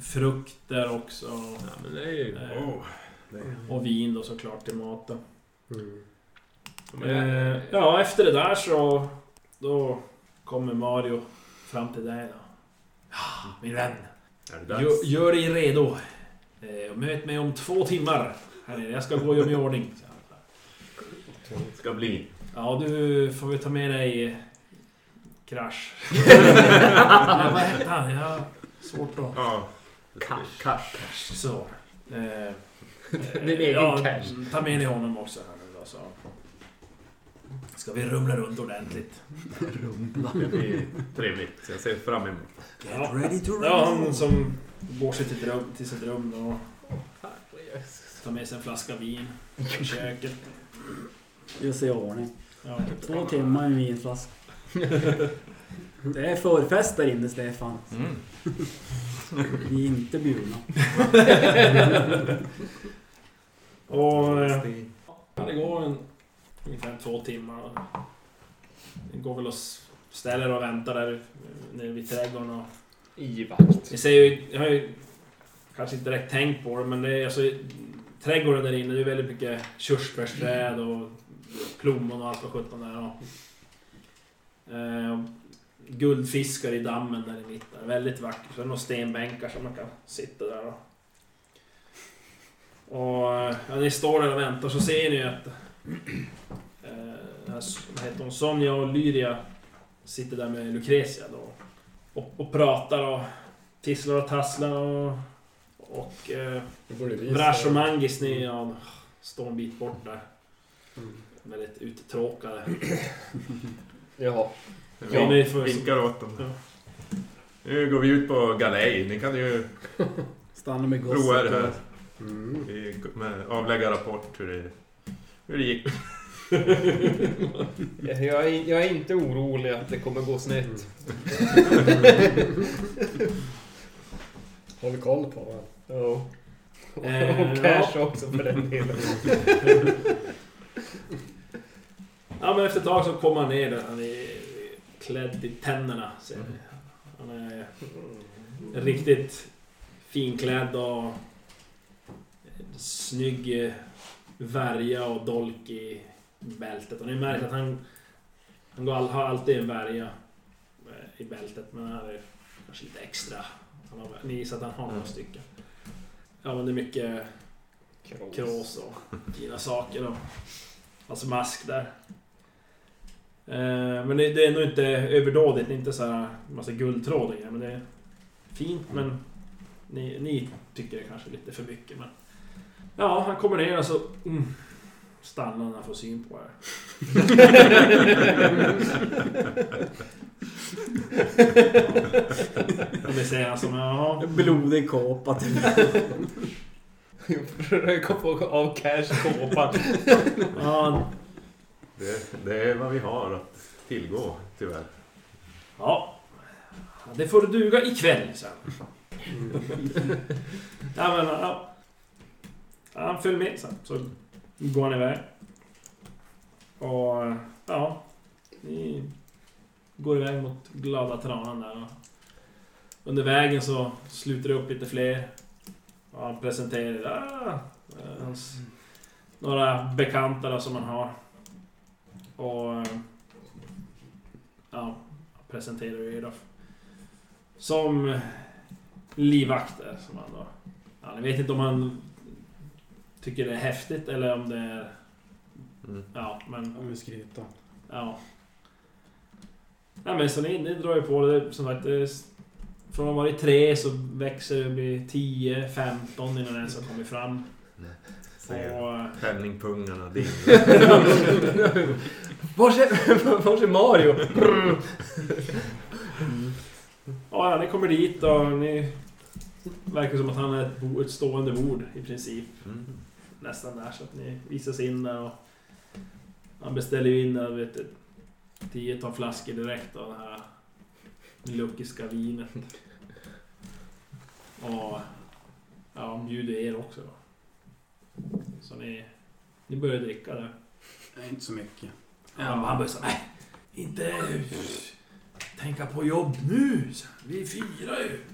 frukt där också. ja, men det är ju... Eh, Och vin då såklart till maten. Mm. Eh, ja, efter det där så... Då kommer Mario fram till dig då. Ja, min vän. Är det dags? Gör, gör dig redo. Eh, möt mig om två timmar. Här nere. Jag ska gå och göra mig i ordning. Ska bli. Ja, du får väl ta med dig... eh, Krasch. ja, vad hette han? Jag har svårt att... Ja. Cash. Cash. Så. Eh, Din egen ja, cash. Ta med dig honom också här nu då så. Ska vi rumla runt ordentligt. Det blir trevligt. Så jag ser fram emot. Ja, Ready to ja han som går sig till, rum, till sitt rum då. Tar med sig en flaska vin i köket. Sig i ordning. Ja. Två timmar i en vinflaska. Det är förfest där inne, Stefan. Mm. Vi är inte bjudna. Och... eh, Ja, det går en, ungefär två timmar. Det går väl och ställer och väntar där nere vid trädgården och... I vakt. Ni ser ju, jag har ju kanske inte direkt tänkt på det, men det är alltså... Trädgården där inne, det är väldigt mycket körsbärsträd och plommon och allt vad sjutton det är. Och, eh, guldfiskar i dammen där i mitten. Väldigt vackert. Så är det några stenbänkar som man kan sitta där och... Och eh, ja, ni står där och väntar så ser ni att... Eh, vad heter hon? Sonja och Lyria sitter där med Lucrezia då. Och, och pratar och tisslar och tasslar och... Och... Eh, Vrash och. Mangis ni ja, står en bit bort där. Mm. Väldigt uttråkade. Jaha. Ja, ni får... Vinkar åt dem. Ja. Nu går vi ut på galej. Ni kan ju Stanna med prova det här. gossen. Mm. Vi- avlägga rapport hur det, hur det gick. Jag är, jag är inte orolig att det kommer gå snett. Håller koll på va? Ja. Eh, Och cash också för den delen. Ja men efter ett tag så kommer han ner där. Han är klädd i tänderna. Ser ni. Han är riktigt finklädd och snygg eh, värja och dolk i bältet. Och ni märker att han, han går all, har alltid en värja eh, i bältet. Men han är kanske lite extra. Han har, ni gissar att han har några Mm. stycken. Ja men det är mycket krås och fina saker och alltså mask där. Eh, men det, är nog inte överdådigt, det är inte så här massa guldtråd men det är fint men ni, ni tycker det kanske är lite för mycket men... Ja, han kommer ner och så mm, stannar när han får syn på er. Och det säger han som, ja... Blodig kåpa typ. Röka på av cash kåpan. ja Det, det är vad vi har att tillgå, tyvärr. Ja. Det får duga ikväll sen. ja, men, ja. Han följer med sen. Så går han iväg. Och ja. Ni går iväg mot glada tranan där. Under vägen så sluter det upp lite fler. Och han presenterar ah, hans, några bekanta då, som han har. Och ja, presenterar er då som livvakter. Som han då, ja, jag vet inte om han tycker det är häftigt eller om det är... Mm. Ja, men... Om vi skryta. Ja. Ja men så ni, ni drar ju på det. Som sagt, det är, från att ha varit tre så växer det och blir 10, 15 innan den ens har kommit fram. Och, penningpungarna din. Var är, var är Mario? ja, ni kommer dit och ni... Verkar som att han är ett, bo, ett stående bord i princip. Mm. Nästan där så att ni visas in där och man beställer ju in där, vet du, tiotal flaskor direkt av det här luckiska vinet. Och ja, bjuder er också då. Så ni, ni börjar dricka där. Nej, inte så mycket. Han, han börjar säga nej, inte tänka på jobb nu. Vi firar ju.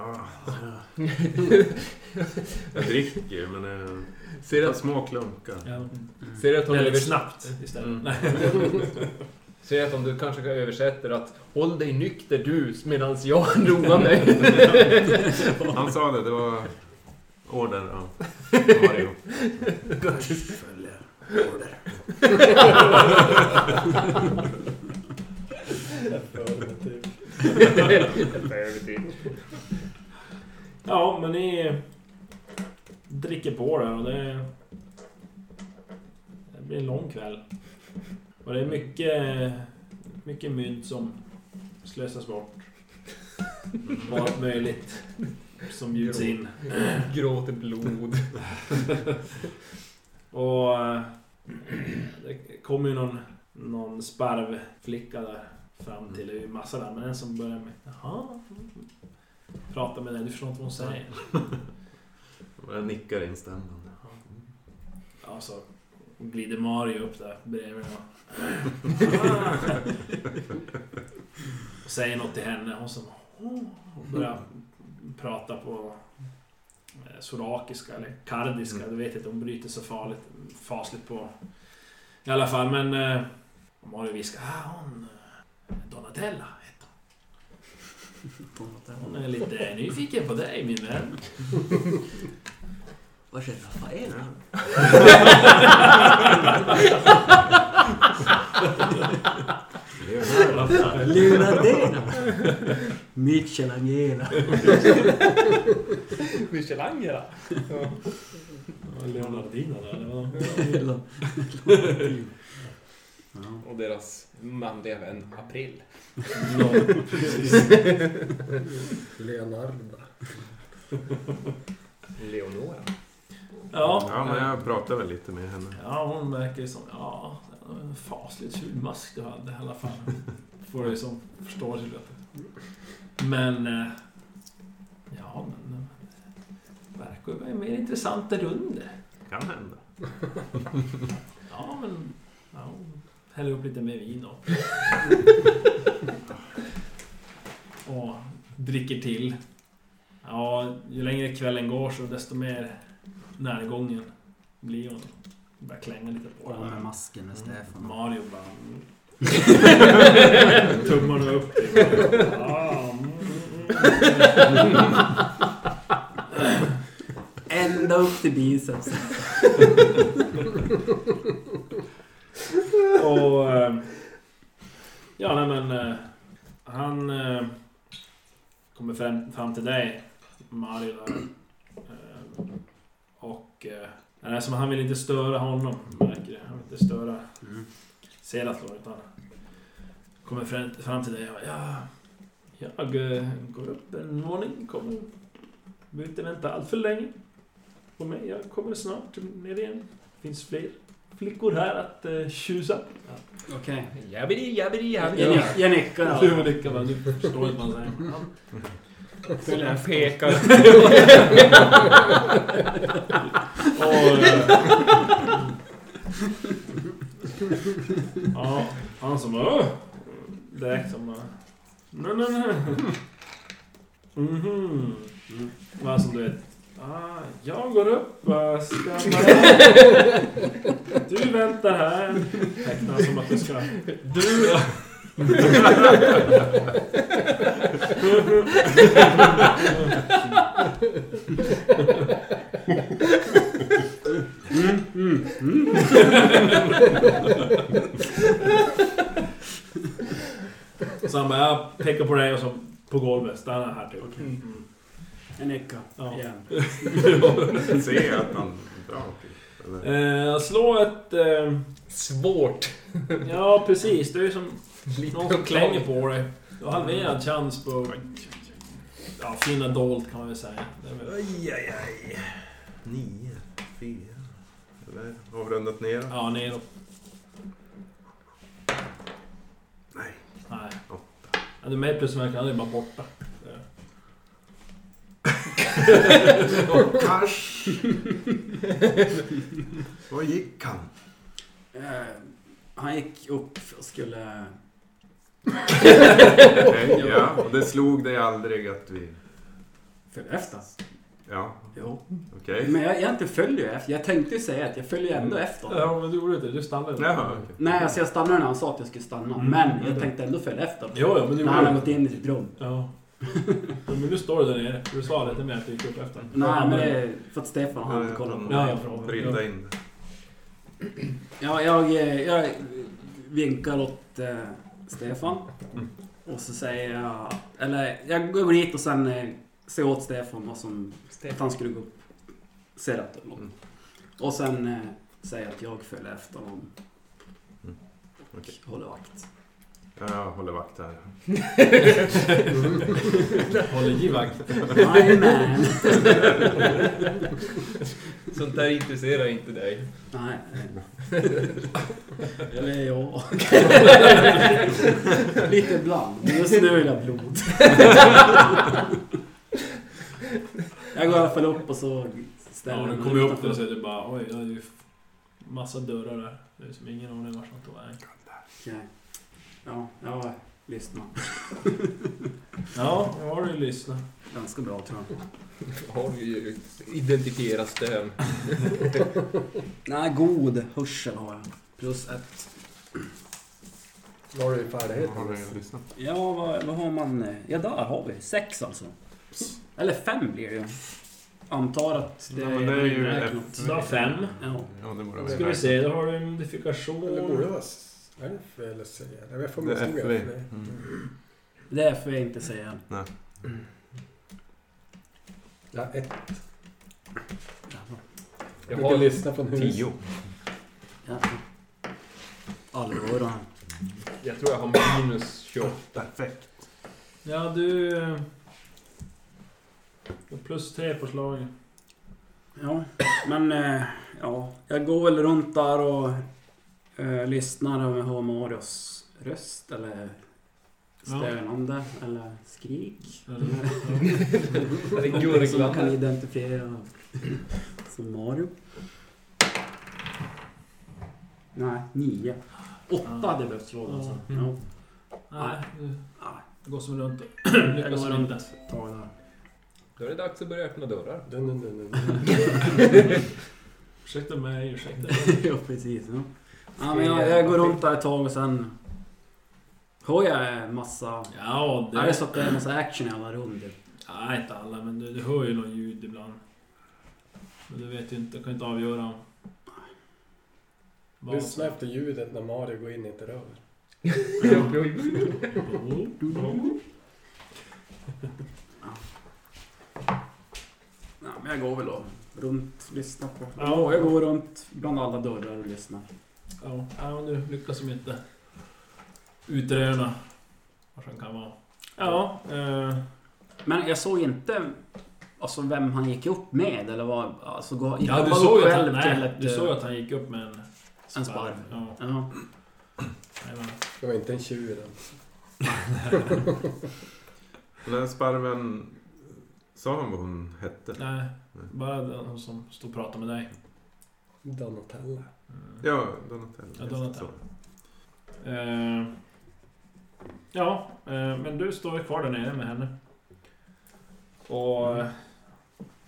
Ja, jag dricker ju, men eh, Ser tar att, små klunkar. Ja. ser att, du Väldigt övers- snabbt istället. Mm. Ser att om du kanske översätter att Håll dig nykter du medan jag roar mig. Han sa det, det var order av Mario. Följer order. Ja, men ni dricker på där och det... Det blir en lång kväll. Och det är mycket, mycket mynt som slösas bort. Allt möjligt som bjuds in. Gråter blod. Och eh, det kommer ju någon, någon sparvflicka där fram till. Det är ju massa där, men en som börjar med Jaha. Prata med dig, du förstår inte vad hon säger. Jag nickar instämmande. Ja, så glider Mario upp där bredvid och... och säger något till henne. Hon som... Börjar prata på eh, sorakiska eller kardiska. Du vet inte, hon bryter så farligt, fasligt på... I alla fall, men... Eh, Mario viskar. Ah, hon... eh, Donatella hon. Är lite nyfiken på dig, min vän. Vad är Rafael? Leonardena. Michelangelo. Michelangelo. Leonardina där, det var... Ja. Och deras manliga vän April. Leonardo. Leonora. Ja. Ja, men jag pratar väl lite med henne. Ja, hon verkar ju som... Ja, en fasligt ful mask du hade i alla fall. Får du som förstår sig lite. Men... eh, Ja, men... Verkar ju vara mer intressant där under. Kan hända. Ja, men... Ja, hon häller upp lite mer vin då. Och dricker till. Ja, ju längre kvällen går så desto mer närgången blir hon. Börjar klänga lite på Och den. med masken med Stefan. Mario bara... Tummarna upp. Ja, mm. Ända upp till biceps. Och... eh, Ja, nej men... eh, Han eh, kommer fram, fram till dig, Mario där. Eh, Och... Nej, som han vill inte störa honom, märker det. Han vill inte störa Mm. Selatlor, utan... Kommer fram, fram till dig och ja... Jag går upp en våning, kommer... Behöver inte vänta allt för länge på mig. Jag kommer snart ner igen. finns fler flickor här att uh, tjusa. Okej. Jabbidi, jabbidi, jabbidi. jag, jag nickar. Du Ja. nickar bara, du förstår inte vad han säger. Jag pekar. Och, eh, ja, han som bara... "Åh!" Direkt som bara... Nej, nej, nej. Mhm. Vad som du vet. Ah, jag går upp. vad Ska man... Du väntar här. Tecknar som att du ska... Du... Så han bara, jag pekar på dig och så på golvet. Stanna här typ. Mm. Jag nickar. Ja. Igen. Jag att bra? Typ. Eller? Eh, slå ett... Eh, Svårt. ja, precis. Det är ju som Lite någon som klänger på dig. Du har halverad chans på... Ja, finna dolt kan man väl säga. Väl, Aj, aj, aj. Nio, fyra. Eller avrundat ner. ja, neråt. Nej. Nej. Åtta. Ja, du är med plus verkar han är bara borta. Det- Kars! Var gick han? Eh, han gick upp och skulle... Okej, ja. Och det slog dig aldrig att vi... Följa efter. Ja, Jo. okej. Men jag egentligen följer ju efter. Jag tänkte ju säga att jag följer ändå efter honom. Ja, men du gjorde inte det. Du stannade. Jaha, okej. Nej, alltså jag stannade när han sa att jag skulle stanna. Mm. Men jag Mm. tänkte ändå följa efter. Jo, jo, men du När han har gjorde gått in i sitt rum. Ja. Men nu står du där nere. Du sa lite mer att du gick upp efter. Nej, men det är för att Stefan har inte kollat på Ja, mig. ja. In. Ja, jag, eh, jag vinkar åt eh, Stefan. Mm. Och så säger jag... Eller jag går dit och sen eh, säger åt Stefan vad som... Att han skulle gå upp. Ser att det är något. Mm. Och sen eh, säger jag att jag följer efter honom. Mm. Och Okej. håller vakt. Ja, Jag håller vakt här. Håller givakt. Jajamän! Sånt där intresserar inte dig. Nej. Eller ja. Lite ibland. Men just nu vill jag blod. jag går i alla fall upp och så ställer Ja, jag du kommer upp där och så är det bara oj, det är ju massa dörrar där. Det är som ingen aning vart de tog vägen. Ja, jag lyssnar. Ja, nu har du lyssnat. Ganska bra tror jag. Har du ju identifierat stön. Nej, god hörsel har jag. Plus ett. Vad har du i Har färdigheten? du lyssnat? Ja, vad, vad har man? Ja, där har vi. Sex alltså. Eller fem blir det ju. Antar att det, Ja, men det är ju räknat. Så du har fem. Ja. Ja, det borde Då vara ska vi se, då har du en modifikation. Eller borde det vara s- F eller C? Nej, Jag får Det är FV. Mm. Det får jag inte säga. Ja, ett. Jag Brukar har lyssna på en hus. Tio. Jävlar. Allvar. Jag tror jag har minus 28. Perfekt. Ja, du... eh, du har Plus tre på slagen. Ja, men eh, ja, jag går väl runt där och eh, lyssnar jag hör Marios röst eller stönande eller skrik. Eller- Eller Någonting som man kan identifiera som Mario. Nej, nio. Åtta Ja. hade behövt slå alltså. Mm. Ja. Nej, Ja, det går som runt. jag Lyckas runt inte. ett tag där. Då är det dags att börja öppna dörrar. Dun, dun, dun, dun. Ursäkta mig, ursäkta mig. ja, precis. Ja. Ja, men jag, jag går runt där ett tag och sen... Hör jag massa... Ja, det... Är det så att det är massa action i alla runder? Nej, inte alla, men du, du hör ju något ljud ibland. Men du vet ju inte, du kan inte avgöra vad Lyssna efter ljudet när Mario går in i ett rör. Ja, men jag går väl och runt, lyssnar på... Ja. Ja, jag går runt bland alla dörrar och lyssnar. Ja, ja men du lyckas som inte utröna vad han kan vara. Ja, eh, Men jag såg inte alltså, vem han gick upp med eller vad... Alltså, gå, gick ja han du såg upp ju att han, själv till nej, ett, du eh, såg att han gick upp med en En sparv. Ja, Ja. Det var inte en tjur. Den här sparven, sa han vad hon hette? Nej, bara den som stod och pratade med dig. Donatella. Mm. Ja, Donatello. Ja, Donatello. Eh, ja, eh, men du står ju kvar där nere med henne. Och eh,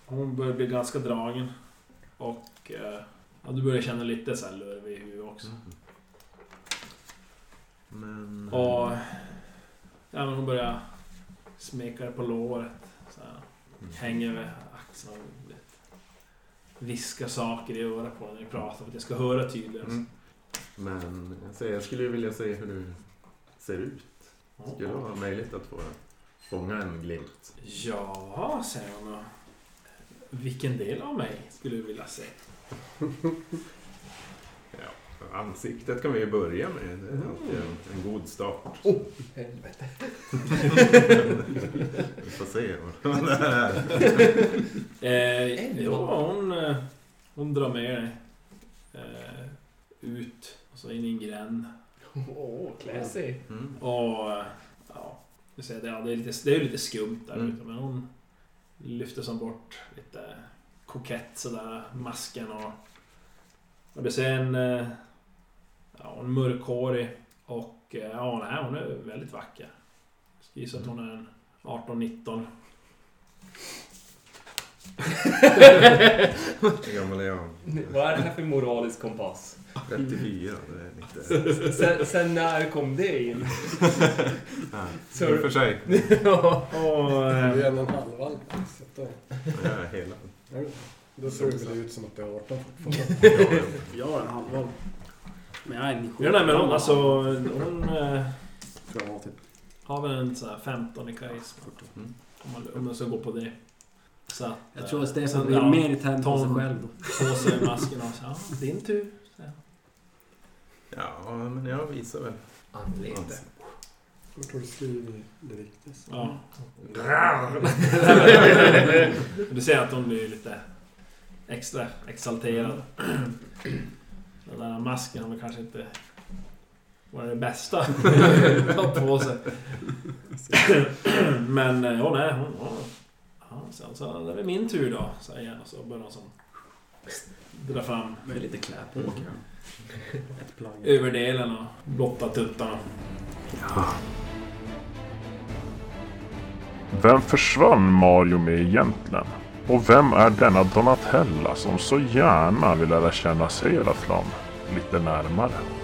hon börjar bli ganska dragen. Och eh, ja, du börjar känna lite så här lurv i huvudet också. Mm. Men... Och ja, men hon börjar smeka dig på låret. Så här, Mm. hänger över axlarna viskar saker i örat på när ni pratar för att jag ska höra tydligare. Mm. Men säger, jag skulle ju vilja se hur du ser ut. Skulle det vara möjligt att få fånga en glimt? Ja, säger hon. Vilken del av mig skulle du vilja se? Ansiktet kan vi ju börja med. Det är alltid en, en god start. Oh, helvete. Vi får se vad det är. Eh, ja, hon, eh, hon drar med dig eh, ut och så in i en gränd. Åh, oh, classy. Mm. Och eh, ja, du ser, det, ja, det, är lite, det är lite skumt där Mm. ute men hon lyfter som bort lite kokett sådär, masken och... Och du ser en... eh, Ja, en mörkhårig och... eh, Ja, nej, hon är väldigt vacker. Jag skulle gissa att hon är en 18-19. Hur gammal är jag? Vad är det här för moralisk kompass? 34. Det är lite... Sen, sen när kom det in? Nej, Så- I och för sig. ja. Och... Du eh, är en och en halv valp. Så att då, Jag är hela. då ser det väl ut som att du är 18 fortfarande. Ja, Jag är en halvvalp. Men jag är 97. Ja, nej, men hon, alltså, hon eh, typ har väl en sån här 15 i karisma. Mm. Om man, om man ska gå på det. Så att, Jag tror att eh, Stefan sen, blir mer tänd på sig själv då. På sig masken och så, ja, din tur. Så, ja, men jag visar väl. Anlete. Jag tror du skriver det riktigt. ja. Du ser att hon blir lite extra exalterad. Den där masken väl kanske inte varit det bästa att ha på sig. Men eh, ja, nej, hon... Ja, ja, så, så det är min tur då, säger jag. Och så börjar hon som dra fram Med lite klä på kanske. Ett plagg. överdelen och blotta tuttarna. Vem försvann Mario med egentligen? Och vem är denna Donatella som så gärna vill lära känna Seraflam lite närmare?